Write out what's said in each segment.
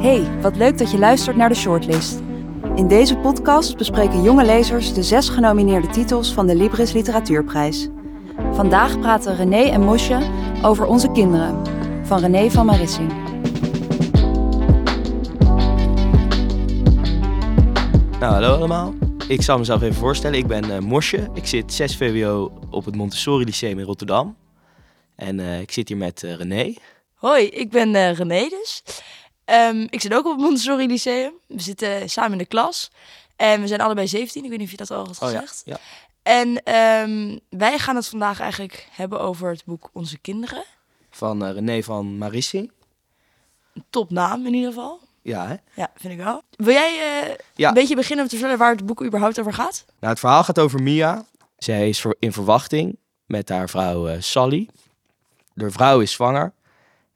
Hey, wat leuk dat je luistert naar de Shortlist. In deze podcast bespreken jonge lezers de zes genomineerde titels van de Libris Literatuurprijs. Vandaag praten René en Mosje over Onze Kinderen, van René van Marissing. Nou, hallo allemaal. Ik zal mezelf even voorstellen. Ik ben eh Mosje. Ik zit 6 VWO op het Montessori Lyceum in Rotterdam. En eh, ik zit hier met eh, René. Hoi, ik ben eh René dus. Ehm, ik zit ook op het Montessori Lyceum. We zitten samen in de klas. En we zijn allebei 17. Ik weet niet of je dat al had Oh ja. gezegd. ja. En ehm, wij gaan het vandaag eigenlijk hebben over het boek Onze Kinderen. Van eh, René van Marissing. Een topnaam in ieder geval. Ja, hè? Ja, vind ik wel. Wil jij eh, Ja. een beetje beginnen om te vertellen waar het boek überhaupt over gaat? Nou, het verhaal gaat over Mia. Zij is in verwachting met haar vrouw eh, Sally. De vrouw is zwanger,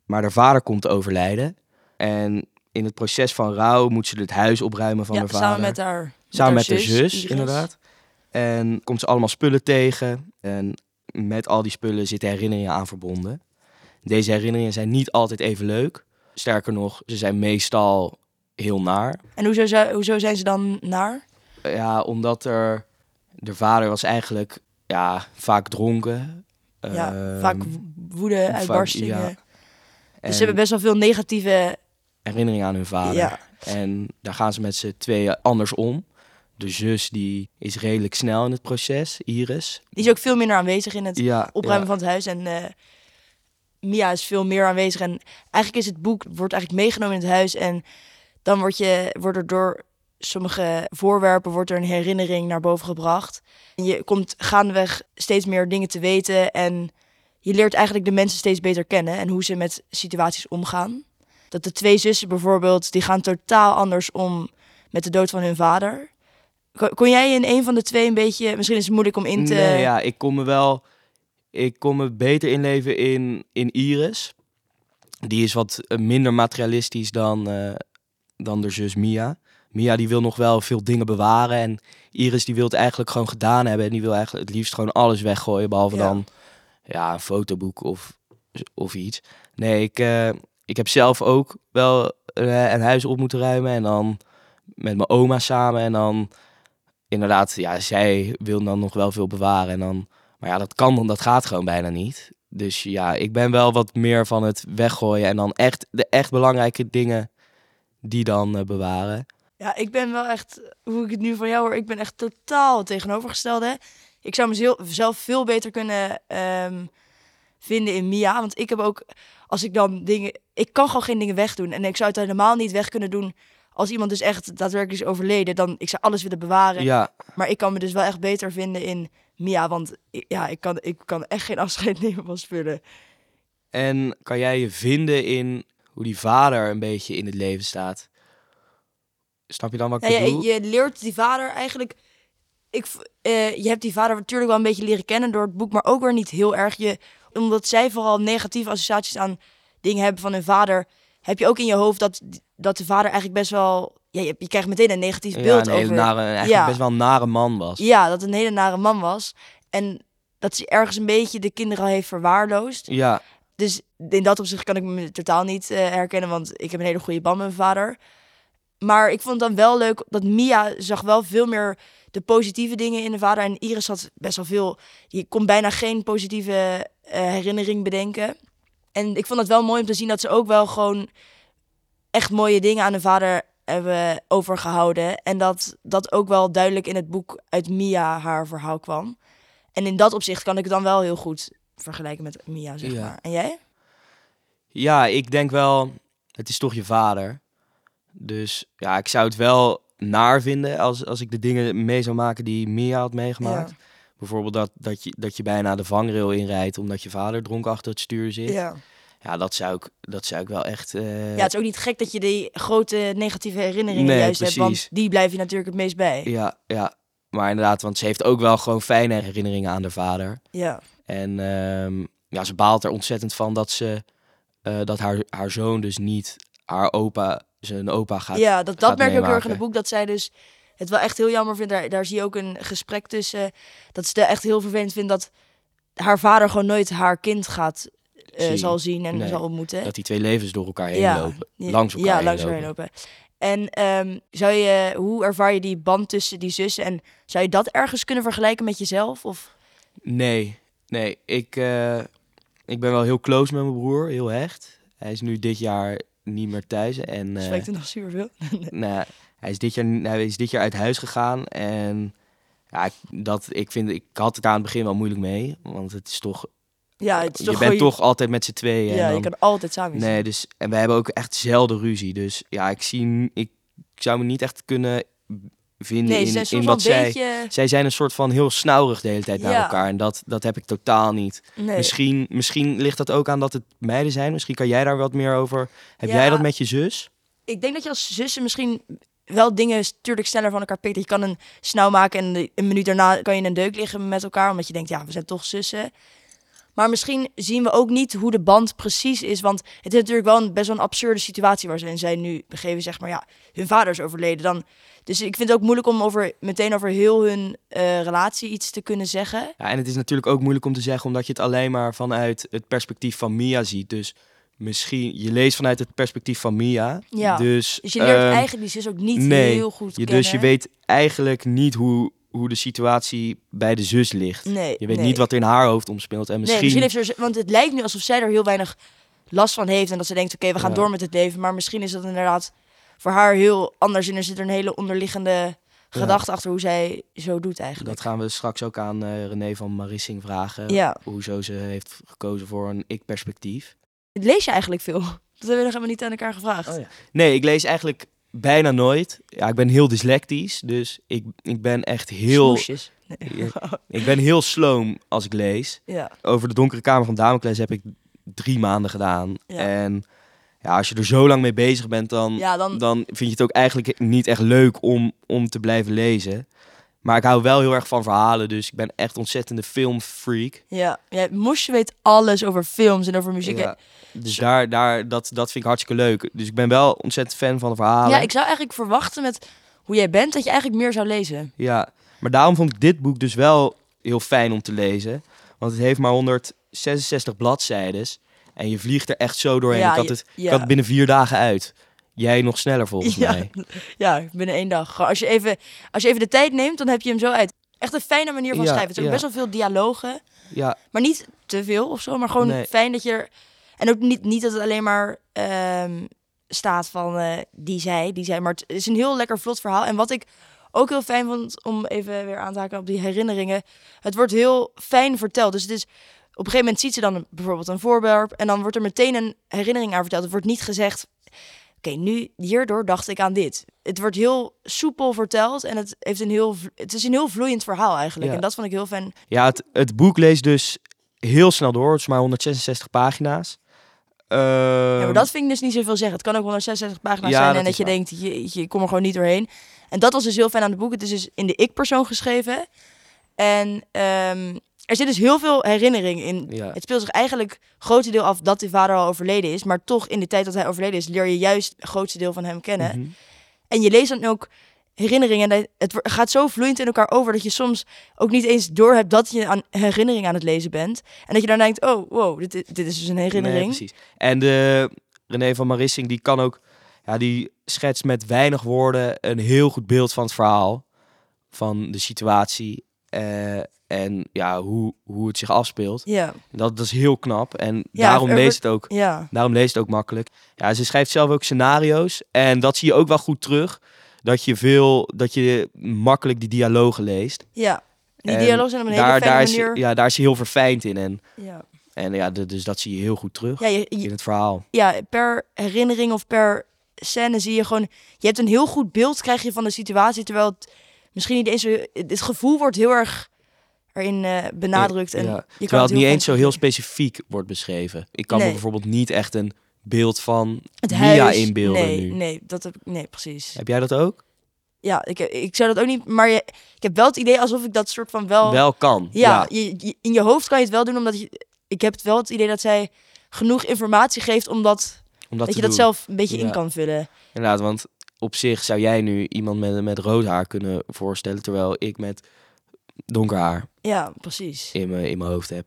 maar haar vader komt te overlijden. En in het proces van rouw moet ze het huis opruimen van ja, haar vader. samen met haar, met Samen haar met haar zus, inderdaad. En komt ze allemaal spullen tegen. En met al die spullen zitten herinneringen aan verbonden. Deze herinneringen zijn niet altijd even leuk. Sterker nog, ze zijn meestal heel naar. En hoezo, zijn ze dan naar? Ja, omdat er... De vader was eigenlijk ja, vaak dronken. ja, Ehm, vaak woede, uitbarstingen. ja. Dus en ze hebben best wel veel negatieve... herinneringen aan hun vader. Ja, En daar gaan ze met z'n tweeën anders om. De zus die is redelijk snel in het proces, Iris. die is ook veel minder aanwezig in het Ja, opruimen ja. van het huis. En eh, Mia is veel meer aanwezig. En eigenlijk is het boek wordt eigenlijk meegenomen in het huis. En dan wordt, je, wordt er door sommige voorwerpen wordt er een herinnering naar boven gebracht. En je komt gaandeweg steeds meer dingen te weten. En je leert eigenlijk de mensen steeds beter kennen. En hoe ze met situaties omgaan. Dat de twee zussen bijvoorbeeld, die gaan totaal anders om met de dood van hun vader. Kon, jij in een van de twee een beetje... Misschien is het moeilijk om in te... Nee, ja, ik kon me wel... Ik kon me beter inleven in, in Iris. Die is wat eh, minder materialistisch dan, eh, dan de zus Mia. Mia die wil nog wel veel dingen bewaren. En Iris die wil het eigenlijk gewoon gedaan hebben. En die wil eigenlijk het liefst gewoon alles weggooien. Behalve Ja. dan ja, een fotoboek of, of iets. Nee, ik, eh, ik heb zelf ook wel eh, een huis op moeten ruimen. En dan met mijn oma samen. En dan inderdaad, ja, zij wil dan nog wel veel bewaren. En dan, maar ja, dat kan dan, dat gaat gewoon bijna niet. Dus ja, ik ben wel wat meer van het weggooien. En dan echt de echt belangrijke dingen die dan eh, bewaren. Ja, ik ben wel echt, hoe ik het nu van jou hoor, ik ben echt totaal tegenovergestelde. Ik zou mezelf veel beter kunnen ehm, vinden in Mia. Want ik heb ook, als ik dan dingen, ik kan gewoon geen dingen wegdoen. En ik zou het helemaal niet weg kunnen doen als iemand dus echt daadwerkelijk is overleden. Dan, ik zou alles willen bewaren. Ja, Maar ik kan me dus wel echt beter vinden in Mia. Want ja, ik kan, ik kan echt geen afscheid nemen van spullen. en kan jij je vinden in hoe die vader een beetje in het leven staat? Snap je dan wat ik Ja, je, bedoel? je leert die vader eigenlijk. Ik, eh, je hebt die vader natuurlijk wel een beetje leren kennen door het boek, maar ook weer niet heel erg. Je, omdat zij vooral negatieve associaties aan dingen hebben van hun vader, heb je ook in je hoofd dat, dat de vader eigenlijk best wel. Ja, je, je krijgt meteen een negatief ja, beeld een hele over. nare, eigenlijk Ja. best wel een nare man was. Ja, dat een hele nare man was. En dat ze ergens een beetje de kinderen al heeft verwaarloosd. Ja, Dus in dat opzicht kan ik me totaal niet eh, herkennen, want ik heb een hele goede band met mijn vader. Maar ik vond het dan wel leuk dat Mia zag wel veel meer de positieve dingen in de vader. En Iris had best wel veel, die kon bijna geen positieve herinnering bedenken. En ik vond het wel mooi om te zien dat ze ook wel gewoon echt mooie dingen aan de vader hebben overgehouden. En dat dat ook wel duidelijk in het boek uit Mia haar verhaal kwam. En in dat opzicht kan ik het dan wel heel goed vergelijken met Mia, zeg Ja. maar. En jij? Ja, ik denk wel, het is toch je vader. Dus ja, ik zou het wel naar vinden als, als ik de dingen mee zou maken die Mia had meegemaakt. Ja. Bijvoorbeeld dat, dat, je, dat je bijna de vangrail inrijdt omdat je vader dronken achter het stuur zit. Ja, Ja. dat, zou ik, dat zou ik wel echt... eh, ja, het is ook niet gek dat je die grote negatieve herinneringen Nee, juist hebt, want die blijf je natuurlijk het meest bij. ja, ja, maar inderdaad, want ze heeft ook wel gewoon fijne herinneringen aan haar vader. Ja, En ehm, ja, ze baalt er ontzettend van dat, ze, eh, dat haar, haar zoon dus niet haar opa, zijn opa gaat ja dat, dat merk ik ook heel erg in het boek, dat zij dus het wel echt heel jammer vindt. Daar, daar zie je ook een gesprek tussen, dat ze echt heel vervelend vindt dat haar vader gewoon nooit haar kind gaat eh, zal zien en Nee. zal ontmoeten. Dat die twee levens door elkaar heen ja, lopen. Langs elkaar ja, heen langs lopen. heen lopen. En ehm, zou je, hoe ervaar je die band tussen die zussen? En zou je dat ergens kunnen vergelijken met jezelf? Of Nee, nee. Ik, eh, ik ben wel heel close met mijn broer, heel hecht. Hij is nu dit jaar niet meer thuis. En, eh, spreekt er nog superveel? nou, hij, is dit jaar, hij is dit jaar uit huis gegaan. En ja, ik, dat, ik, vind, ik had het aan het begin wel moeilijk mee. Want het is toch... Ja, het is je toch bent gewoon- toch altijd met z'n tweeën. Ja, en je dan- kan altijd samen. Nee, dus, en we hebben ook echt zelden ruzie. Dus ja, ik zie... Ik, zou me niet echt kunnen vinden Nee, in, in wat zij... beetje... Zij zijn een soort van heel snauwig de hele tijd naar elkaar. En dat, dat heb ik totaal niet. Nee. Misschien, misschien ligt dat ook aan dat het meiden zijn. Misschien kan jij daar wat meer over. Heb Ja. jij dat met je zus? Ik denk dat je als zussen misschien wel dingen natuurlijk sneller van elkaar pikt. Je kan een snauw maken en een minuut daarna kan je een deuk liggen met elkaar. Omdat je denkt, ja, we zijn toch zussen. Maar misschien zien we ook niet hoe de band precies is. Want het is natuurlijk wel een best wel een absurde situatie waar ze in zijn nu begeven. Zeg maar, ja, hun vader is overleden. Dan, dus ik vind het ook moeilijk om over, meteen over heel hun eh, relatie iets te kunnen zeggen. Ja, en het is natuurlijk ook moeilijk om te zeggen, omdat je het alleen maar vanuit het perspectief van Mia ziet. Dus misschien, je leest vanuit het perspectief van Mia. Ja. Dus, Dus je leert ehm, eigenlijk die zus ook niet nee, heel goed je, kennen. dus je weet eigenlijk niet hoe, hoe de situatie bij de zus ligt. Nee, Je weet nee. niet wat er in haar hoofd omspeelt. En misschien, Nee, misschien heeft ze, want het lijkt nu alsof zij er heel weinig last van heeft. En dat ze denkt, oké, we gaan Ja. door met het leven. Maar misschien is dat inderdaad voor haar heel anders. En er zit er een hele onderliggende gedachte achter hoe zij zo doet eigenlijk. dat gaan we straks ook aan eh, René van Marissing vragen. Ja. Hoezo ze heeft gekozen voor een ik-perspectief. Lees je eigenlijk veel? Dat hebben we nog helemaal niet aan elkaar gevraagd. Oh ja. Nee, ik lees eigenlijk bijna nooit. Ja, ik ben heel dyslectisch, dus ik, ik ben echt heel... Smoesjes. Nee. Ik ben heel sloom als ik lees. Ja. Over de donkere kamer van Damocles heb ik drie maanden gedaan. Ja. En ja, als je er zo lang mee bezig bent, dan, ja, dan... dan vind je het ook eigenlijk niet echt leuk om, om te blijven lezen. Maar ik hou wel heel erg van verhalen, dus ik ben echt ontzettende filmfreak. Ja. ja, Mosje weet alles over films en over muziek. Ja, dus daar, daar, dat, dat vind ik hartstikke leuk. Dus ik ben wel ontzettend fan van de verhalen. Ja, ik zou eigenlijk verwachten met hoe jij bent, dat je eigenlijk meer zou lezen. Ja, maar daarom vond ik dit boek dus wel heel fijn om te lezen. Want het heeft maar 166 bladzijden. En je vliegt er echt zo doorheen. Ja, ik, had je- het, ik had het binnen vier dagen uit. Jij nog sneller volgens Ja. mij. Ja, binnen één dag. Als je, even, als je even de tijd neemt, dan heb je hem zo uit. Echt een fijne manier van Ja, schrijven. Het is ook ja. best wel veel dialogen. Ja, Maar niet te veel of zo. Maar gewoon Nee. fijn dat je er... En ook niet, niet dat het alleen maar ehm, staat van eh, die zij, die zij. Maar het is een heel lekker vlot verhaal. En wat ik ook heel fijn vond, om even weer aan te haken op die herinneringen. Het wordt heel fijn verteld. Dus het is... Op een gegeven moment ziet ze dan bijvoorbeeld een voorwerp. En dan wordt er meteen een herinnering aan verteld. Het wordt niet gezegd... Oké, nu hierdoor dacht ik aan dit. Het wordt heel soepel verteld. En het, heeft een heel, het is een heel vloeiend verhaal eigenlijk. Ja. En dat vond ik heel fijn. ja het, het boek leest dus heel snel door. Het is maar 166 pagina's. Ja, Ehm, maar dat vind ik dus niet zoveel zeggen. Het kan ook 166 pagina's Ja, zijn en dat je waar. denkt, je, je kom er gewoon niet doorheen. En dat was dus heel fijn aan het boek. Het is dus in de ik-persoon geschreven. En ehm, er zit dus heel veel herinnering in. Ja. Het speelt zich eigenlijk grootste deel af dat die vader al overleden is. Maar toch in de tijd dat hij overleden is, leer je juist het grootste deel van hem kennen. Mhm. En je leest dan ook herinneringen. En het gaat zo vloeiend in elkaar over dat je soms ook niet eens doorhebt dat je aan herinnering aan het lezen bent. En dat je dan denkt, oh, wow, dit, dit is dus een herinnering. Nee, precies. En de René van Marissing, die kan ook, ja, die schetst met weinig woorden een heel goed beeld van het verhaal, van de situatie eh, en ja, hoe, hoe het zich afspeelt. ja, Dat, dat is heel knap en Ja, daarom leest het ook. ja. Daarom leest het ook makkelijk. Ja, ze schrijft zelf ook scenario's en dat zie je ook wel goed terug. Dat je veel, dat je makkelijk die dialogen leest. Ja, die En dialoog zijn op een hele daar, fijne daar is, manier. ja, daar is ze heel verfijnd in. En, Ja. en ja, dus dat zie je heel goed terug Ja, je, je- in het verhaal. ja, per herinnering of per scène zie je gewoon... Je hebt een heel goed beeld krijg je van de situatie, terwijl het misschien niet eens... Het gevoel wordt heel erg erin eh, benadrukt. En Ja, je kan Terwijl het niet eens zo heel specifiek wordt beschreven. Ik kan me bijvoorbeeld niet echt een beeld van Het Mia huis, inbeelden nee, nu. Nee, dat heb ik... Nee, precies. Heb jij dat ook? Ja, ik, ik zou dat ook niet... Maar je, ik heb wel het idee alsof ik dat soort van wel... Wel kan. ja, Je, je- in je hoofd kan je het wel doen, omdat je... Ik heb het wel het idee dat zij genoeg informatie geeft, omdat om dat, je dat zelf een beetje in kan vullen. Inderdaad, want op zich zou jij nu iemand met, met rood haar kunnen voorstellen, terwijl ik met donker haar Ja, precies. in mijn, in mijn hoofd heb.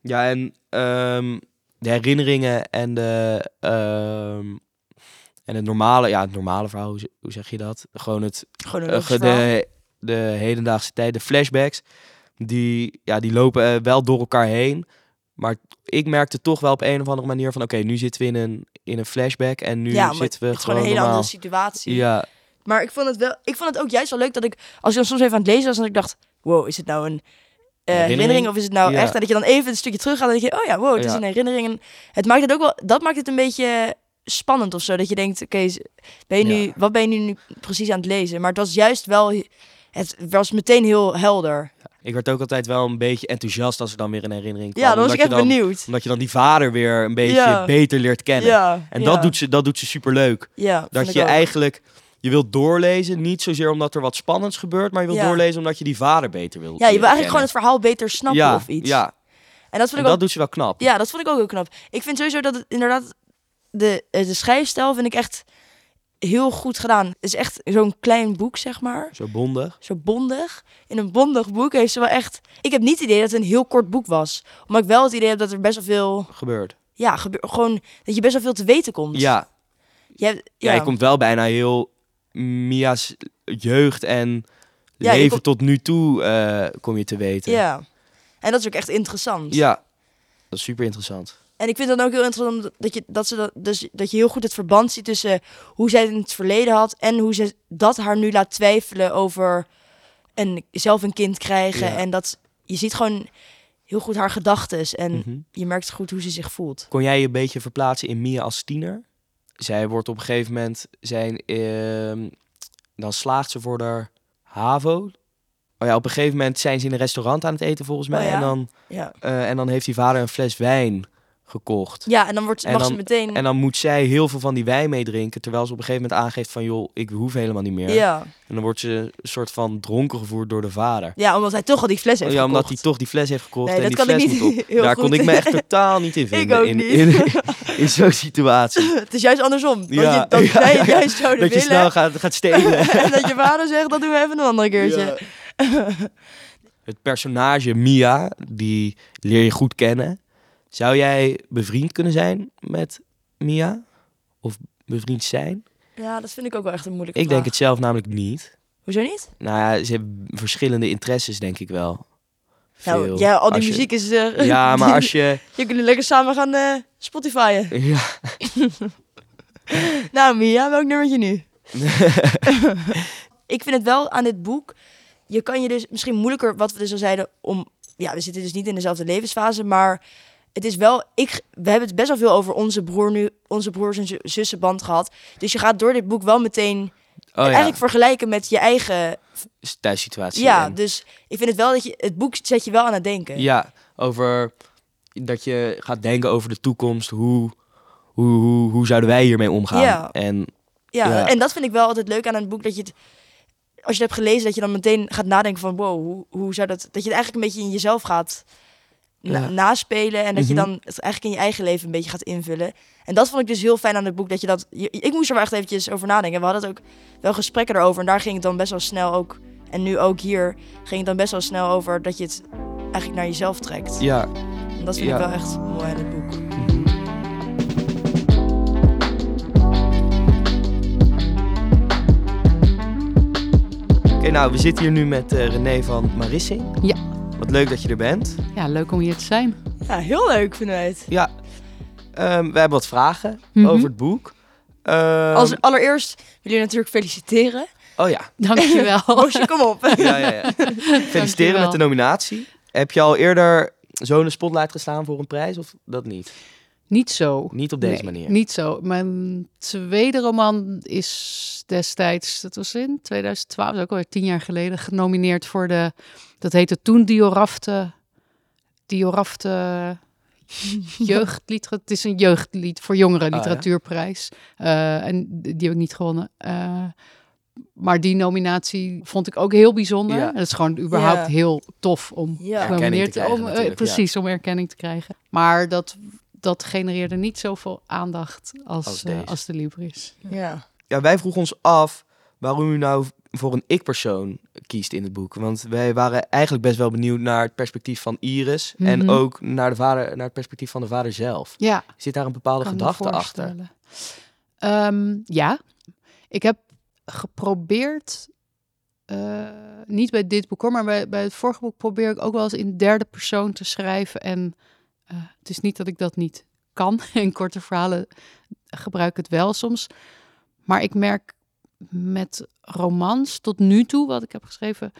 Ja, en ehm, de herinneringen en de ehm, en het normale, ja, het normale verhaal, hoe, ze- hoe zeg je dat? Gewoon het Gewoon een eh, logisch ge- verhaal. de, de hedendaagse tijd, de flashbacks, die, ja, die lopen eh, wel door elkaar heen. Maar ik merkte toch wel op een of andere manier van, oké, nu zitten we in een, in een flashback en nu ja, maar zitten we het is gewoon gewoon een hele normaal. andere situatie. Ja, Maar ik vond het wel, ik vond het ook juist wel leuk dat ik, als ik dan soms even aan het lezen was, en ik dacht, wow, is het nou een eh, Herinnering? of is het nou Ja. echt? En dat je dan even een stukje terug gaat en dat je, oh ja, wow, het is een herinnering. En het maakt het ook wel, dat maakt het een beetje spannend of zo. Dat je denkt, oké, ben je nu, Ja. wat ben je nu, nu precies aan het lezen? Maar het was juist wel, het was meteen heel helder. ik werd ook altijd wel een beetje enthousiast als er dan weer een herinnering kwam. Ja, dan was ik omdat echt je dan, benieuwd. Omdat je dan die vader weer een beetje beter leert kennen. En dat, doet ze, dat doet ze superleuk. ja, Dat je ook. Je wilt doorlezen, niet zozeer omdat er wat spannends gebeurt, maar je wilt Ja. doorlezen omdat je die vader beter wilt Ja, je wil eigenlijk gewoon het verhaal beter snappen ja, of iets. Ja, En dat vond en ik dat ook doet ze wel knap. Ja, dat vond ik ook heel knap. Ik vind sowieso dat het inderdaad... De, eh, de schrijfstijl vind ik echt heel goed gedaan. Het is echt zo'n klein boek, zeg maar. Zo bondig. Zo bondig. In een bondig boek heeft ze wel echt... Ik heb niet het idee dat het een heel kort boek was. Omdat ik wel het idee heb dat er best wel veel... Gebeurt. Ja, gebe- gewoon dat je best wel veel te weten komt. Ja, Je hebt, ja. ja, je komt wel bijna heel Mia's jeugd en Ja, leven tot nu toe eh, kom je te weten. Ja. En dat is ook echt interessant. Ja, dat is super interessant. En ik vind het dan ook heel interessant dat je, dat, ze dat, dus, dat je heel goed het verband ziet tussen hoe zij het in het verleden had en hoe ze dat haar nu laat twijfelen over een, zelf een kind krijgen. Ja. En dat je ziet gewoon heel goed haar gedachten en Mhm. je merkt goed hoe ze zich voelt. Kon jij je een beetje verplaatsen in Mia als tiener? Zij wordt op een gegeven moment, zijn, ehm, dan slaagt ze voor de HAVO. Oh ja, op een gegeven moment zijn ze in een restaurant aan het eten volgens mij. Oh ja? en, dan, Ja, eh, en dan heeft die vader een fles wijn gekocht. ja en dan wordt, En mag ze dan- meteen... En dan moet zij heel veel van die wijn meedrinken. Terwijl ze op een gegeven moment aangeeft van... joh, ik hoef helemaal niet meer. ja. En dan wordt ze een soort van dronken gevoerd door de vader. ja, omdat hij toch al die fles heeft ja, omdat hij gekocht. toch die fles heeft gekocht Nee, en dat die kan ik fles niet heel Daar goed. kon ik me echt totaal niet in vinden. ook in, niet. In, in, zo'n situatie. Het is juist andersom. Dat, Ja, je, dat ja, jij ja. juist zouden Dat je snel gaat, gaat stelen. en dat je vader zegt, dat doen we even een andere keertje. Het personage Mia, die leer je goed kennen. Zou jij bevriend kunnen zijn met Mia? Of bevriend zijn? Ja, dat vind ik ook wel echt een moeilijke Ik denk het zelf namelijk niet. Hoezo niet? Nou ja, ze hebben verschillende interesses, denk ik wel. Veel. ja, al die Als je- muziek is... eh, Ja, maar als je... Je kunt lekker samen gaan eh Spotifyen. Ja, Nou, Mia, welk nummertje nu? ik vind het wel aan dit boek... Je kan je dus misschien moeilijker, wat we dus al zeiden, om... Ja, we zitten dus niet in dezelfde levensfase, maar het is wel... Ik, we hebben het best wel veel over onze broer nu, onze broers en zu- zussenband gehad. Dus je gaat door dit boek wel meteen oh ja, eigenlijk vergelijken met je eigen... thuissituatie. Ja, en- dus ik vind het wel dat je... Het boek zet je wel aan het denken. ja, over dat je gaat denken over de toekomst. Hoe, hoe, hoe, hoe zouden wij hiermee omgaan? Ja. En Ja, Ja. en dat vind ik wel altijd leuk aan een boek. Dat je het, als je het hebt gelezen, dat je dan meteen gaat nadenken van wow, hoe, hoe zou dat. Dat je het eigenlijk een beetje in jezelf gaat na- Ja. naspelen. En dat je Mhm. dan het eigenlijk in je eigen leven een beetje gaat invullen. En dat vond ik dus heel fijn aan het boek. Dat je dat. je- ik moest er wel echt eventjes over nadenken. We hadden het ook wel gesprekken erover. En daar ging het dan best wel snel ook. En nu ook hier ging het dan best wel snel over dat je het eigenlijk naar jezelf trekt. ja, En dat vind Ja. ik wel echt mooi aan het boek. Oké, nou, we zitten hier nu met eh, René van Marissing. Ja. Wat leuk dat je er bent. Ja, leuk om hier te zijn. Ja, heel leuk vinden wij het. Ja, ehm, we hebben wat vragen Mhm. over het boek. Ehm, Als allereerst wil je natuurlijk feliciteren. Oh ja, Dankjewel. Roosje, kom op. ja, ja, ja. feliciteren Dankjewel. met de nominatie. Heb je al eerder zo in de spotlight gestaan voor een prijs of dat niet? Niet zo. Niet op deze Nee, manier? Niet zo. Mijn tweede roman is destijds, dat was in 2012, dat is ook alweer tien jaar geleden, genomineerd voor de, dat heette toen Diorafte, Diorafte jeugdlied. Het is een jeugdlied voor jongeren Ah, literatuurprijs. Eh, en die heb ik niet gewonnen. Eh, maar die nominatie vond ik ook heel bijzonder. Ja. Het is gewoon überhaupt Ja. heel tof om Ja. Genomineerd te krijgen om. Precies, om erkenning te krijgen. Maar dat, dat genereerde niet zoveel aandacht als, Als eh, als de Libris. Ja. Ja, wij vroegen ons af waarom u nou voor een ik-persoon kiest in het boek. Want wij waren eigenlijk best wel benieuwd naar het perspectief van Iris. En Mhm. ook naar, de vader, naar het perspectief van de vader zelf. Ja, Zit daar een bepaalde gedachte achter? Ehm, ja, ik heb geprobeerd, eh, niet bij dit boek hoor, maar bij, bij het vorige boek probeer ik ook wel eens in derde persoon te schrijven. En eh, het is niet dat ik dat niet kan. In korte verhalen gebruik ik het wel soms. Maar ik merk met romans tot nu toe, wat ik heb geschreven,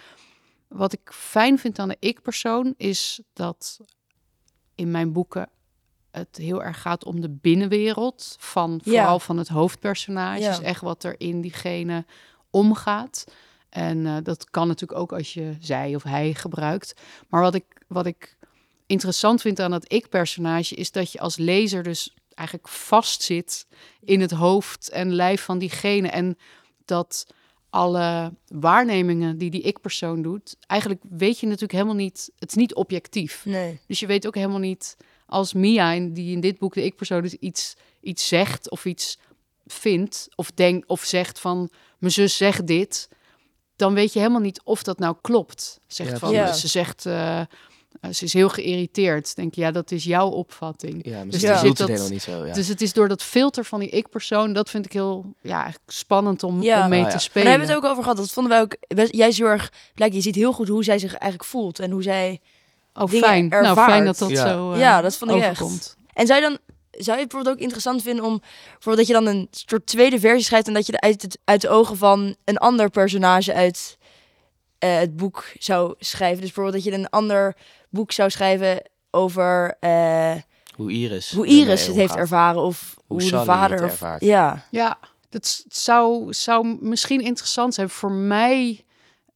wat ik fijn vind aan de ik-persoon, is dat in mijn boeken het heel erg gaat om de binnenwereld van Ja. vooral van het hoofdpersonage. Ja. Dus echt wat er in diegene omgaat. En eh, dat kan natuurlijk ook als je zij of hij gebruikt. Maar wat ik, wat ik interessant vind aan dat ik-personage is dat je als lezer dus eigenlijk vastzit in het hoofd en lijf van diegene. En dat alle waarnemingen die die ik-persoon doet, eigenlijk weet je natuurlijk helemaal niet, het is niet objectief. Nee. Dus je weet ook helemaal niet als Mia, in- die in dit boek de ik-persoon dus iets, iets zegt of iets vindt of denkt of zegt van mijn zus zegt dit, dan weet je helemaal niet of dat nou klopt. Zegt Ja, van. Ze zegt, eh, eh, ze is heel geïrriteerd. Denk je, ja, dat is jouw opvatting. Ja, Dus misschien dus zit het dat- helemaal niet zo. Ja. Dus het is door dat filter van die ik-persoon, dat vind ik heel ja, eigenlijk spannend om, Ja. om mee Oh, ja. te Maar spelen. daar hebben we het ook over gehad. Dat vonden wij ook. best- Jij is heel erg. Blijkt, je ziet heel goed hoe zij zich eigenlijk voelt. En hoe zij. oh, dingen fijn. Nou, fijn dat dat Ja. zo eh, Ja, dat vond ik echt. overkomt. En zou je dan. Zou je het bijvoorbeeld ook interessant vinden om. Bijvoorbeeld dat je dan een soort tweede versie schrijft. En dat je er uit, het, uit de ogen van een ander personage uit eh, het boek zou schrijven. Dus bijvoorbeeld dat je een ander boek zou schrijven over. eh, Hoe Iris, hoe Iris het heeft ervaren. Of hoe, de Sally vader. het Of, ervaart. ja. Ja, dat zou, zou misschien interessant zijn. Voor mij,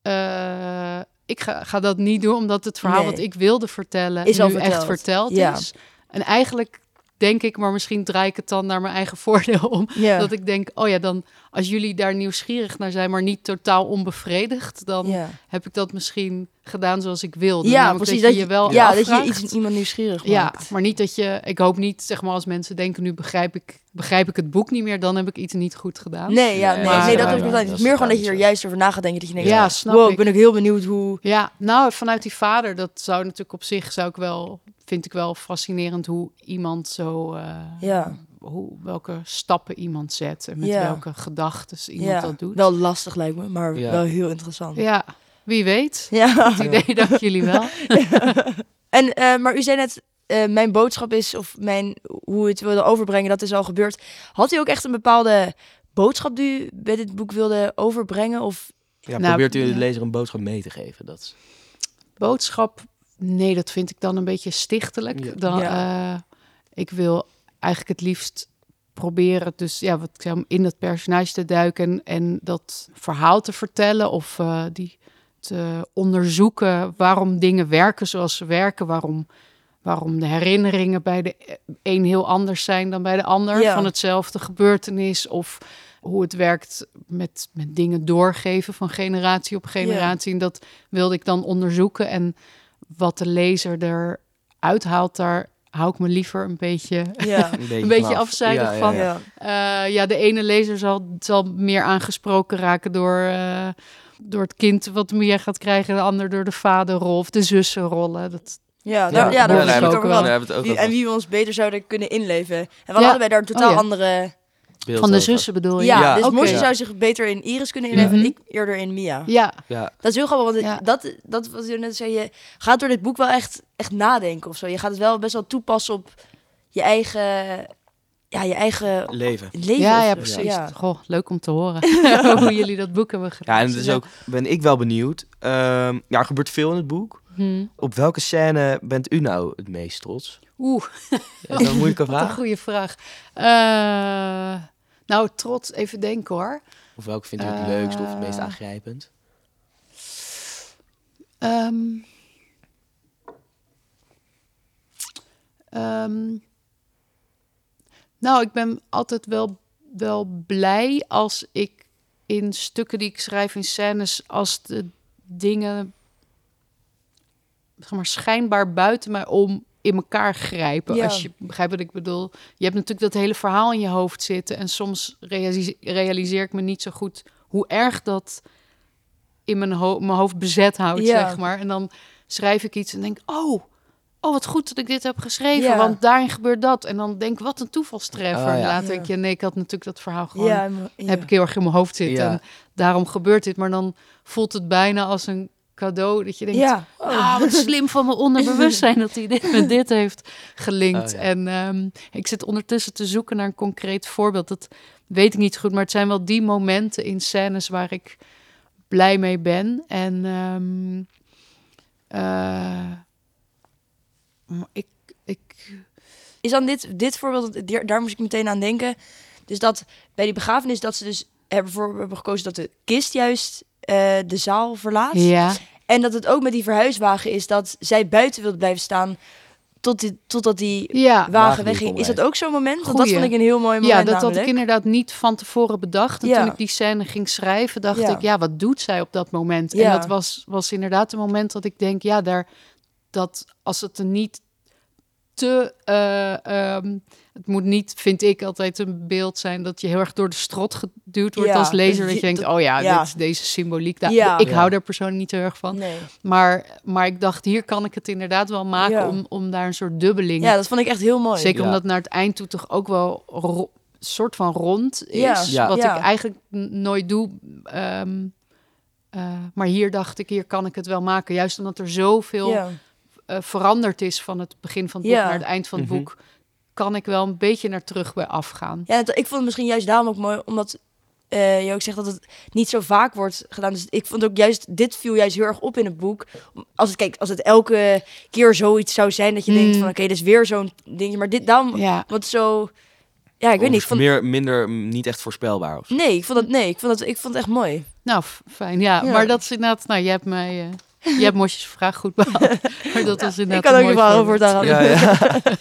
eh, ik ga, ga dat niet doen, omdat het verhaal Nee. wat ik wilde vertellen Is nu al echt verteld. verteld Ja. is. En eigenlijk denk ik, maar misschien draai ik het dan naar mijn eigen voordeel om. Ja. Dat ik denk, oh ja, dan als jullie daar nieuwsgierig naar zijn, maar niet totaal onbevredigd, dan ja. heb ik dat misschien gedaan zoals ik wilde. Ja, precies. Dat je je wel ja, dat je iets iemand nieuwsgierig Ja, maakt. maar niet dat je. Ik hoop niet, zeg maar, als mensen denken nu begrijp ik, begrijp ik het boek niet meer, dan heb ik iets niet goed gedaan. Nee, ja, Nee, nee, maar- nee, dat ik Het is meer gewoon dat je er juist over na gaat denken. Dat je denkt, Ja, snap wow, ik. ik ben ook heel benieuwd hoe... Ja, nou, vanuit die vader, dat zou natuurlijk op zich zou ik wel, vind ik wel fascinerend hoe iemand zo, eh, Ja. hoe, welke stappen iemand zet en met Ja. welke gedachten iemand Ja, dat doet. wel lastig lijkt me, maar Ja. wel heel interessant. Ja, wie weet. Ja. Het idee dat jullie wel. En, eh, maar u zei net, eh, mijn boodschap is, of mijn, hoe het wilde overbrengen, dat is al gebeurd. Had u ook echt een bepaalde boodschap die u bij dit boek wilde overbrengen? Of, Ja, Nou, probeert u de lezer een boodschap mee te geven? Dat is- Boodschap, nee, dat vind ik dan een beetje stichtelijk. Ja. Dan, Ja. eh, ik wil eigenlijk het liefst proberen, dus ja, wat ik zei, om in dat personage te duiken en, en dat verhaal te vertellen of eh, die te onderzoeken waarom dingen werken zoals ze werken, waarom, waarom de herinneringen bij de een heel anders zijn dan bij de ander Ja. van hetzelfde gebeurtenis of hoe het werkt met, met dingen doorgeven van generatie op generatie. En dat wilde ik dan onderzoeken. En wat de lezer eruit haalt, daar hou ik me liever een beetje, ja. Een beetje, een beetje vanaf. afzijdig Ja, van. ja. ja. Eh, ja, de ene lezer zal, zal meer aangesproken raken door, eh, door het kind wat meer gaat krijgen. De ander door de vaderrol of de zussenrollen. Dat, Ja, daar, ja, Ja, daar daar hebben we het over gehad. Ook Wie- over. en wie we ons beter zouden kunnen inleven. En we Ja. hadden wij daar een totaal Oh, ja. andere... Beeld van de zussen bedoel je? Ja, Ja. dus. Mosje Ja. zou zich beter in Iris kunnen inleven en Mhm. ik eerder in Mia. Ja, Ja, Dat is heel grappig, want dat, dat wat je net zei, je gaat door dit boek wel echt, echt nadenken of zo. Je gaat het wel best wel toepassen op je eigen, ja, je eigen leven. leven. ja, ja precies. Ja. Goh, leuk om te horen hoe jullie dat boek hebben gedaan. Ja, en is ook, ben ik wel benieuwd. Ehm, ja, er gebeurt veel in het boek. Hm. Op welke scène bent u nou het meest trots? Oeh, dat is een moeilijke wat een vraag. goede vraag. Eh, nou, trots, even denken hoor. Of welke vindt u het leukst of het meest Eh. aangrijpend? Ehm, ehm, nou, ik ben altijd wel, wel blij als ik in stukken die ik schrijf in scènes, als de dingen zeg maar, schijnbaar buiten mij om in elkaar grijpen. Ja. Als je begrijpt wat ik bedoel. Je hebt natuurlijk dat hele verhaal in je hoofd zitten. En soms realise- realiseer ik me niet zo goed hoe erg dat in mijn, ho mijn hoofd bezet houdt, Ja. zeg maar. En dan schrijf ik iets en denk, oh, oh, wat goed dat ik dit heb geschreven, Ja. want daarin gebeurt dat. En dan denk ik, wat een toevalstreffer. Oh, ja. Later Ja. denk je, nee, ik had natuurlijk dat verhaal gewoon Ja, maar- ja. heb ik heel erg in mijn hoofd zitten. Ja. En daarom gebeurt dit. Maar dan voelt het bijna als een cadeau. Dat je denkt, Ja. Oh. ah, wat slim van mijn onderbewustzijn dat hij dit met dit heeft gelinkt. Oh, ja. En ehm, ik zit ondertussen te zoeken naar een concreet voorbeeld. Dat weet ik niet goed, maar het zijn wel die momenten in scènes waar ik blij mee ben. En ehm, eh, ik, ik, Is dan dit, dit voorbeeld, daar- daar moest ik meteen aan denken. Dus dat bij die begrafenis dat ze dus hebben voor hebben gekozen dat de kist juist eh, de zaal verlaat. ja, En dat het ook met die verhuiswagen is dat zij buiten wilde blijven staan tot die, totdat die ja. wagen Wagen wegging. Is dat ook zo'n moment? Want dat vond ik een heel mooi moment Ja, dat had namelijk. ik inderdaad niet van tevoren bedacht. En Ja. toen ik die scène ging schrijven, dacht Ja. ik, ja, wat doet zij op dat moment? Ja. En dat was, was inderdaad een moment dat ik denk, ja, daar, dat als het er niet te... eh, ehm, het moet niet, vind ik, altijd een beeld zijn dat je heel erg door de strot geduwd wordt Ja, als lezer. dat je denkt, oh ja, ja. Dit, deze symboliek. Daar, Ja. Ik Ja. hou daar persoonlijk niet heel erg van. Nee. Maar, maar ik dacht, hier kan ik het inderdaad wel maken Ja. om, om daar een soort dubbeling Ja, dat vond ik echt heel mooi. Zeker Ja. omdat naar het eind toe toch ook wel ro- soort van rond is. Ja. Ja. Wat Ja. ik eigenlijk nooit doe. Ehm, eh, maar hier dacht ik, hier kan ik het wel maken. Juist omdat er zoveel Eh, veranderd is van het begin van het boek Ja. naar het eind van het Mhm. boek. Kan ik wel een beetje naar terug bij afgaan. Ja, ik vond het misschien juist daarom ook mooi, omdat eh, je ook zegt dat het niet zo vaak wordt gedaan. Dus ik vond ook juist, dit viel juist heel erg op in het boek. Als het, kijk, als het elke keer zoiets zou zijn dat je denkt Mm. van, oké, dit is weer zo'n dingetje. Maar dit daarom, Ja, wat zo, ja, ik weet niet. Ik vond, Meer, minder, mm, niet echt voorspelbaar. Of zo. nee, ik vond het, nee, ik vond het, ik vond het echt mooi. nou fijn. Ja, Ja. maar dat is inderdaad, nou, je hebt mij, eh je hebt Mosjes vraag goed behandeld. maar dat was Ik inderdaad kan een ook nog wel over daar Ja, ja.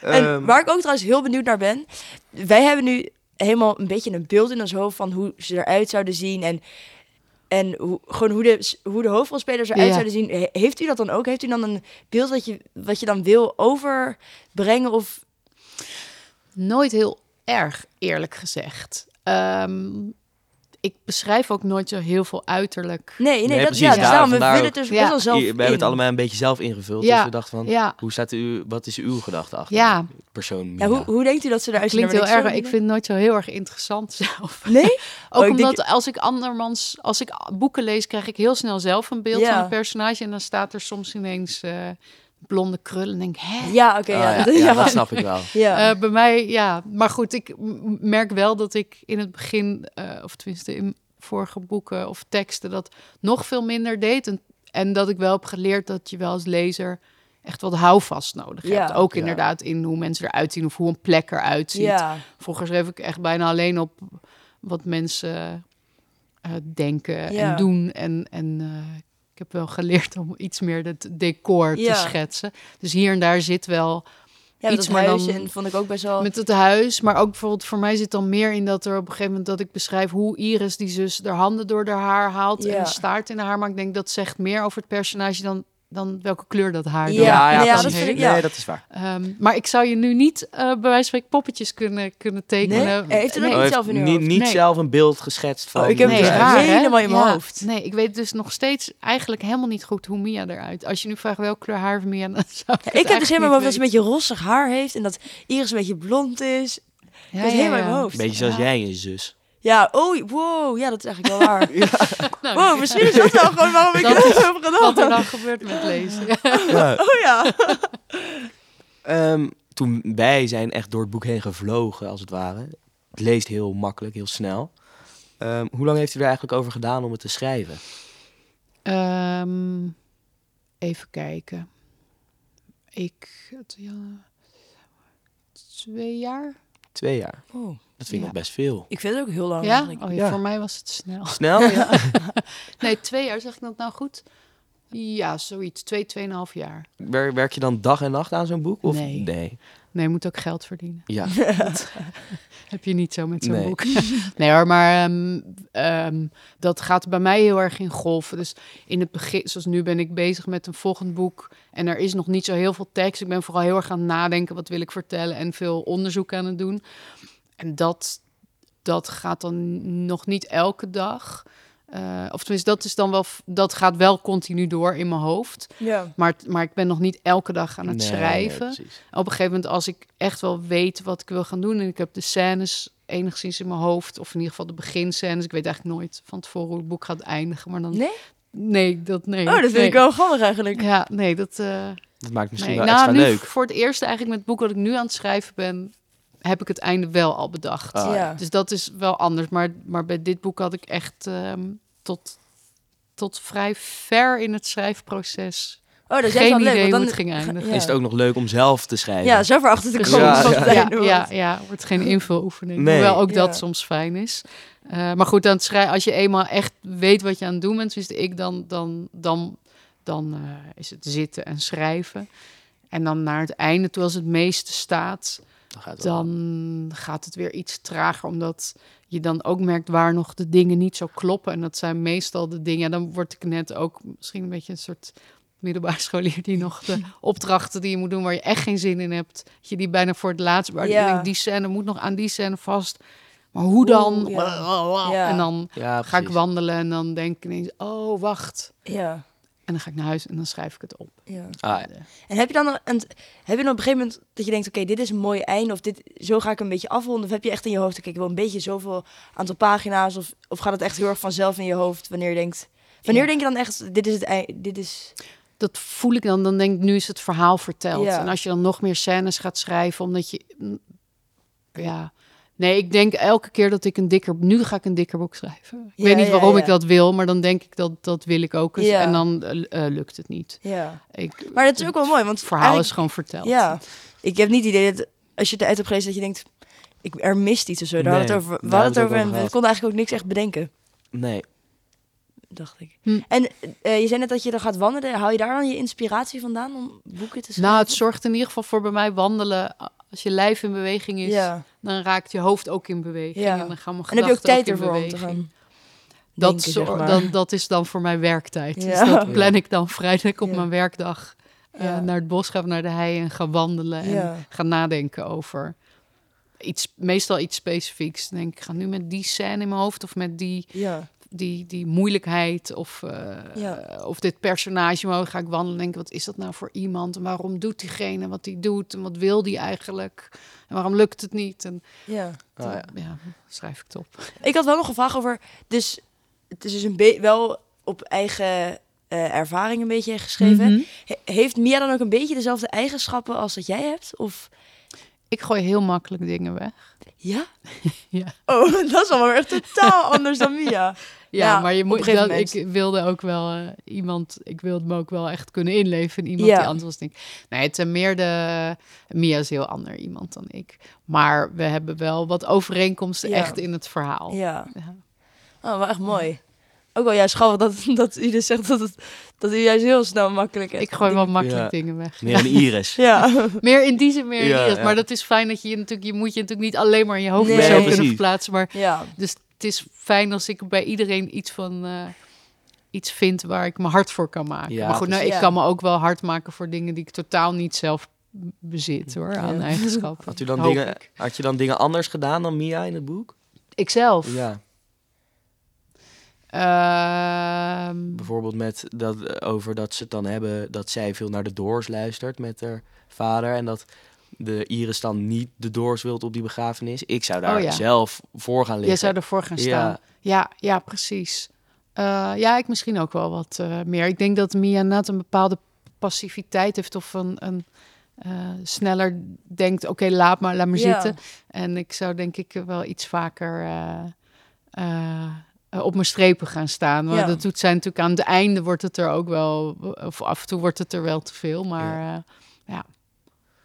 En Ehm, waar ik ook trouwens heel benieuwd naar ben. Wij hebben nu helemaal een beetje een beeld in ons hoofd van hoe ze eruit zouden zien. En, en hoe, gewoon hoe de, hoe de hoofdrolspelers eruit Ja. zouden zien. He- Heeft u dat dan ook? Heeft u dan een beeld wat je, wat je dan wil overbrengen? Of, Nooit heel erg, eerlijk gezegd. Ehm, ik beschrijf ook nooit zo heel veel uiterlijk. nee, nee, Nee, dat, precies, ja, dus daarom, we willen ook. het dus Ja. best wel zelf we hebben het allemaal een beetje zelf ingevuld. Ja. Dus we dachten van, Ja, hoe staat u, wat is uw gedachte achter Ja. de persoon Mina? hoe, hoe denkt u dat ze eruit zien? klinkt heel erg. Ik vind het nooit zo heel erg interessant zelf. Nee? Ook Oh, denk- omdat als ik andermans, als ik boeken lees, krijg ik heel snel zelf een beeld Ja. van een personage. En dan staat er soms ineens eh, blonde krullen. En denk ik, hè? Ja, oké. Ah, ja. ja, dat- ja, ja. dat snap ik wel. Ja. Eh, bij mij, ja. Maar goed, ik merk wel dat ik in het begin, eh, of tenminste in vorige boeken of teksten, dat nog veel minder deed. En, en dat ik wel heb geleerd dat je wel als lezer echt wat houvast nodig Ja. hebt. Ook Ja. inderdaad in hoe mensen eruit zien of hoe een plek eruit ziet. ja. Vroeger schreef ik echt bijna alleen op wat mensen eh, denken Ja. en doen. En, en eh, heb wel geleerd om iets meer het decor Ja. te schetsen. Dus hier en daar zit wel Ja, Iets, maar huis dan en vond ik ook best wel... met het huis. Maar ook bijvoorbeeld voor mij zit dan meer in dat er op een gegeven moment dat ik beschrijf hoe Iris die zus haar handen door haar haar haalt Ja. en een staart in haar haar. Maar ik denk dat zegt meer over het personage dan, dan welke kleur dat haar Ja, ja, precies dat vind ik- ja. Nee, dat is waar. Ehm, maar ik zou je nu niet eh, bij wijze van spreken poppetjes kunnen, kunnen tekenen. Nee? Heeft u dat Nee. niet Oh, zelf in uw niet, hoofd? niet Nee. zelf een beeld geschetst van... Oh, ik heb het raar, helemaal in mijn Ja. hoofd. Nee, ik weet dus nog steeds eigenlijk helemaal niet goed hoe Mia eruit. Als je nu vraagt welke kleur haar heeft Mia, dan zou ik, Ja, ik heb dus helemaal dat ze een beetje rossig haar heeft en dat Iris een beetje blond is. dat is helemaal in mijn hoofd. Beetje zoals jij en je zus. Ja, oh, wow, ja, dat is eigenlijk wel waar. Nou, Wow, misschien is dat wel gewoon waarom ik Dat is heb Wat er gedaan. dan gebeurt met lezen. Ja. Oh ja. Ehm, toen wij zijn echt door het boek heen gevlogen, als het ware. Het leest heel makkelijk, heel snel. Ehm, hoe lang heeft u er eigenlijk over gedaan om het te schrijven? Ehm, even kijken. Ik, het, ja, twee jaar? Twee jaar. Oh, Dat vind ik Ja. nog best veel. ik vind het ook heel lang. Ja? Oh, ja, Ja. voor mij was het snel. Snel? Nee, twee jaar, zeg ik dat nou goed? Ja, zoiets. Twee, tweeënhalf jaar. Wer- Werk je dan dag en nacht aan zo'n boek? Of? Nee. Nee. Nee, je moet ook geld verdienen. Ja. Heb je niet zo met zo'n Nee. boek. nee hoor, maar ehm, ehm, dat gaat bij mij heel erg in golven. Dus in het begin, zoals nu ben ik bezig met een volgend boek. En er is nog niet zo heel veel tekst. Ik ben vooral heel erg aan het nadenken. Wat wil ik vertellen? En veel onderzoek aan het doen. En dat, dat gaat dan nog niet elke dag. Eh, of tenminste, dat, is dan wel, dat gaat wel continu door in mijn hoofd. Ja. Maar, maar ik ben nog niet elke dag aan het Nee, schrijven. nee. Op een gegeven moment, als ik echt wel weet wat ik wil gaan doen... en ik heb de scènes enigszins in mijn hoofd... of in ieder geval de beginscènes. Ik weet eigenlijk nooit van tevoren hoe het boek gaat eindigen. Maar dan... Nee? Nee, dat nee. Oh, dat vind nee. ik wel grappig eigenlijk. Ja, nee, dat... eh, Dat maakt misschien nee. wel Nou, extra nu leuk. voor het eerst eigenlijk met het boek wat ik nu aan het schrijven ben... heb ik het einde wel al bedacht. Ah, ja. Dus dat is wel anders. Maar, maar bij dit boek had ik echt ehm, tot, tot vrij ver in het schrijfproces... Oh, dat is geen wel idee leuk. hoe want het ging eindigen. Ja. Is het ook nog leuk om zelf te schrijven? Ja, zo ver achter te Precies. komen. Ja, ja. het ja, einde ja, wordt. ja, wordt geen invuloefening. Nee. Hoewel ook dat soms fijn is. Eh, maar goed, aan het schrijven, als je eenmaal echt weet wat je aan het doen bent, wist ik dan, dan, dan, dan eh, is het zitten en schrijven. En dan naar het einde, toe als het meeste staat, Dan gaat het wel. dan gaat het weer iets trager, omdat je dan ook merkt waar nog de dingen niet zo kloppen. En dat zijn meestal de dingen, dan word ik net ook misschien een beetje een soort middelbare scholier die nog de opdrachten die je moet doen waar je echt geen zin in hebt, dat je die bijna voor het laatst, waar Ja. die scène moet nog aan die scène vast. Maar hoe dan? Oeh, ja. Ja. En dan Ja, ga ik wandelen en dan denk ik ineens, oh wacht. Ja. En dan ga ik naar huis en dan schrijf ik het op. ja. Ah, ja. En heb je dan een, heb je dan op een gegeven moment dat je denkt, oké, dit is een mooi einde of dit, zo ga ik een beetje afronden? Of heb je echt in je hoofd, oké, ik wil een beetje zoveel aantal pagina's of, of gaat het echt heel erg vanzelf in je hoofd wanneer je denkt, wanneer Ja. denk je dan echt, dit is het einde, dit is, dat voel ik dan. Dan denk ik, nu is het verhaal verteld. Ja. En als je dan nog meer scènes gaat schrijven, omdat je... mm, Ja, nee, ik denk elke keer dat ik een dikker... Nu ga ik een dikker boek schrijven. Ik Ja, weet niet ja, waarom ja. ik dat wil, maar dan denk ik dat dat wil ik ook eens. Ja. En dan eh, eh, lukt het niet. ja. Ik, Maar dat is ook wel mooi, want Het verhaal is gewoon verteld. Ja, ik heb niet het idee dat als je het uit hebt gelezen dat je denkt, ik, er mist iets of zo. Daar hadden we het over, we daar hadden het over en we konden eigenlijk ook niks echt bedenken, Nee. dacht ik. Hm. En eh, je zei net dat je dan gaat wandelen. Haal je daar dan je inspiratie vandaan om boeken te schrijven? Nou, het zorgt in ieder geval voor bij mij wandelen. Als je lijf in beweging is, ja. dan raakt je hoofd ook in beweging. Ja. En dan gaan mijn En heb je ook gedachten tijd ervoor om te gaan Dat, denken, zeg zor- maar. dan, dat is dan voor mij werktijd. Dus dat plan ik dan vrijdag op Ja. mijn werkdag eh, naar het bos gaan, naar de hei en gaan wandelen en gaan nadenken over iets, meestal iets specifieks. Dan denk ik, ik ga nu met die scène in mijn hoofd of met die, Ja. Die, die moeilijkheid of, eh, Ja. of dit personage. Maar ga ik wandelen en denken, wat is dat nou voor iemand? En waarom doet diegene wat hij doet? En wat wil die eigenlijk? En waarom lukt het niet? En ja. Ah, ja. ja, schrijf ik het op. Ik had wel nog een vraag over, dus het is dus een beetje wel op eigen eh, ervaring een beetje geschreven. Mhm. He- heeft Mia dan ook een beetje dezelfde eigenschappen als dat jij hebt? Of Ik gooi heel makkelijk dingen weg. Ja? Ja. Oh, dat is allemaal echt totaal anders dan Mia. Ja, Ja, maar je moet dat, ik wilde ook wel eh, iemand, ik wilde me ook wel echt kunnen inleven in iemand Ja. die anders was. Denk. Nee, het zijn meer de. Mia is heel ander iemand dan ik. Maar we hebben wel wat overeenkomsten Ja. echt in het verhaal. Ja. Ja. Oh, wel echt mooi. Ook wel juist grappig dat, dat u dus zegt dat, het, dat u juist heel snel makkelijk Ik gooi wel makkelijk Ja. dingen weg. Meer een iris. Ja. Meer in die zin meer Ja, Iris. ja. Maar dat is fijn dat je je natuurlijk, je moet je natuurlijk niet alleen maar in je hoofd Nee. zo kunnen verplaatsen. Maar ja. dus het is fijn als ik bij iedereen iets van eh, iets vind waar ik me hard voor kan maken. Ja, maar goed, nou, ik Ja. kan me ook wel hard maken voor dingen die ik totaal niet zelf bezit hoor, aan Ja. eigenschappen. Had, u dan dingen, ik. had je dan dingen anders gedaan dan Mia in het boek? Ikzelf. Ja, Ehm, bijvoorbeeld met dat, over dat ze het dan hebben dat zij veel naar de Doors luistert met haar vader. En dat de Iris dan niet de Doors wilt op die begrafenis. Ik zou daar Oh ja. zelf voor gaan liggen. Jij zou ervoor gaan staan. Ja, ja, precies. Eh, ja, ik misschien ook wel wat eh, meer. Ik denk dat Mia net een bepaalde passiviteit heeft of een, een eh, sneller denkt, oké, laat maar, laat maar Ja. zitten. En ik zou denk ik wel iets vaker eh, eh, eh, op mijn strepen gaan staan. Maar Ja. dat doet zij natuurlijk aan het einde wordt het er ook wel, of af en toe wordt het er wel te veel. Maar eh,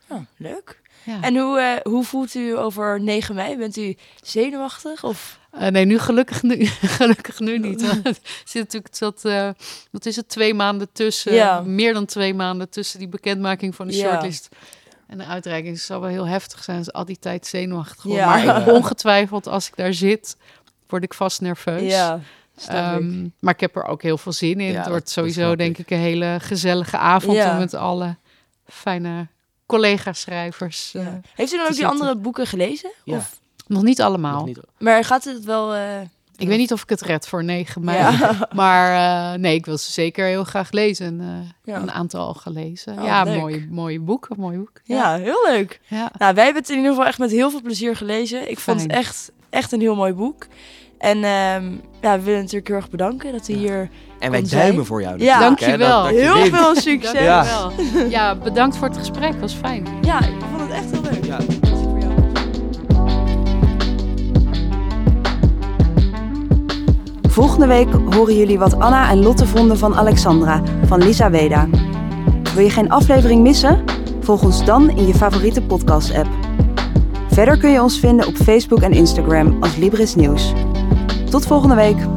Oh, leuk. ja. En hoe, eh, hoe voelt u over 9 mei? Bent u zenuwachtig? Of? Eh, nee, nu gelukkig nu, gelukkig nu niet. Het zit natuurlijk zat, eh, wat is het, twee maanden tussen, Ja. meer dan twee maanden tussen die bekendmaking van de Ja. shortlist en de uitreiking. Het zal wel heel heftig zijn, is al die tijd zenuwachtig. Ja. Maar ik, ongetwijfeld, als ik daar zit, word ik vast nerveus. Ja. Ehm, maar ik heb er ook heel veel zin in. Ja, het wordt sowieso, denk ik. een hele gezellige avond Ja. om met alle fijne collega-schrijvers. eh. Heeft u dan ook die zitten. andere boeken gelezen? Ja. Of? nog niet allemaal. Nog niet- Maar gaat het wel... eh, Ik weet niet of ik het red voor 9 mei. Ja. Maar eh, nee, ik wil ze zeker heel graag lezen. Eh, Ja. Een aantal al gelezen. Oh, ja, leuk. mooi, mooi boek. Een mooi boek. Ja, heel leuk. ja. Nou, wij hebben het in ieder geval echt met heel veel plezier gelezen. Ik vond het echt, echt een heel mooi boek. En ehm, ja, we willen natuurlijk heel erg bedanken dat we hier... En wij duimen voor jou. Ja. dat je Heel wint. veel succes. Ja, bedankt voor het gesprek. was fijn. Ja, Volgende week horen jullie wat Anna en Lotte vonden van Alexandra van Lisa Weda. Wil je geen aflevering missen? Volg ons dan in je favoriete podcast-app. Verder kun je ons vinden op Facebook en Instagram als Libris Nieuws. Tot volgende week.